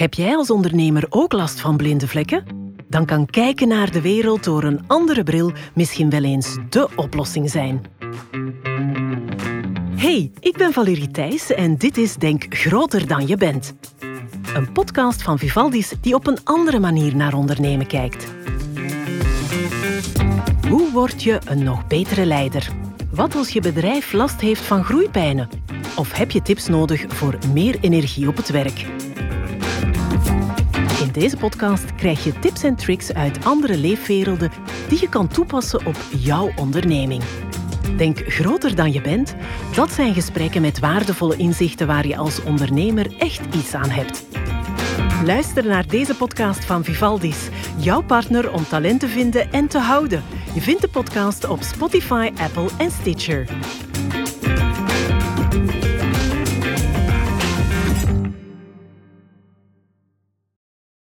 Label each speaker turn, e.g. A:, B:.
A: Heb jij als ondernemer ook last van blinde vlekken? Dan kan kijken naar de wereld door een andere bril misschien wel eens dé oplossing zijn. Hey, ik ben Valerie Thijs en dit is Denk groter dan je bent. Een podcast van Vivaldis die op een andere manier naar ondernemen kijkt. Hoe word je een nog betere leider? Wat als je bedrijf last heeft van groeipijnen? Of heb je tips nodig voor meer energie op het werk? In deze podcast krijg je tips en tricks uit andere leefwerelden die je kan toepassen op jouw onderneming. Denk groter dan je bent. Dat zijn gesprekken met waardevolle inzichten waar je als ondernemer echt iets aan hebt. Luister naar deze podcast van Vivaldis, jouw partner om talent te vinden en te houden. Je vindt de podcast op Spotify, Apple en Stitcher.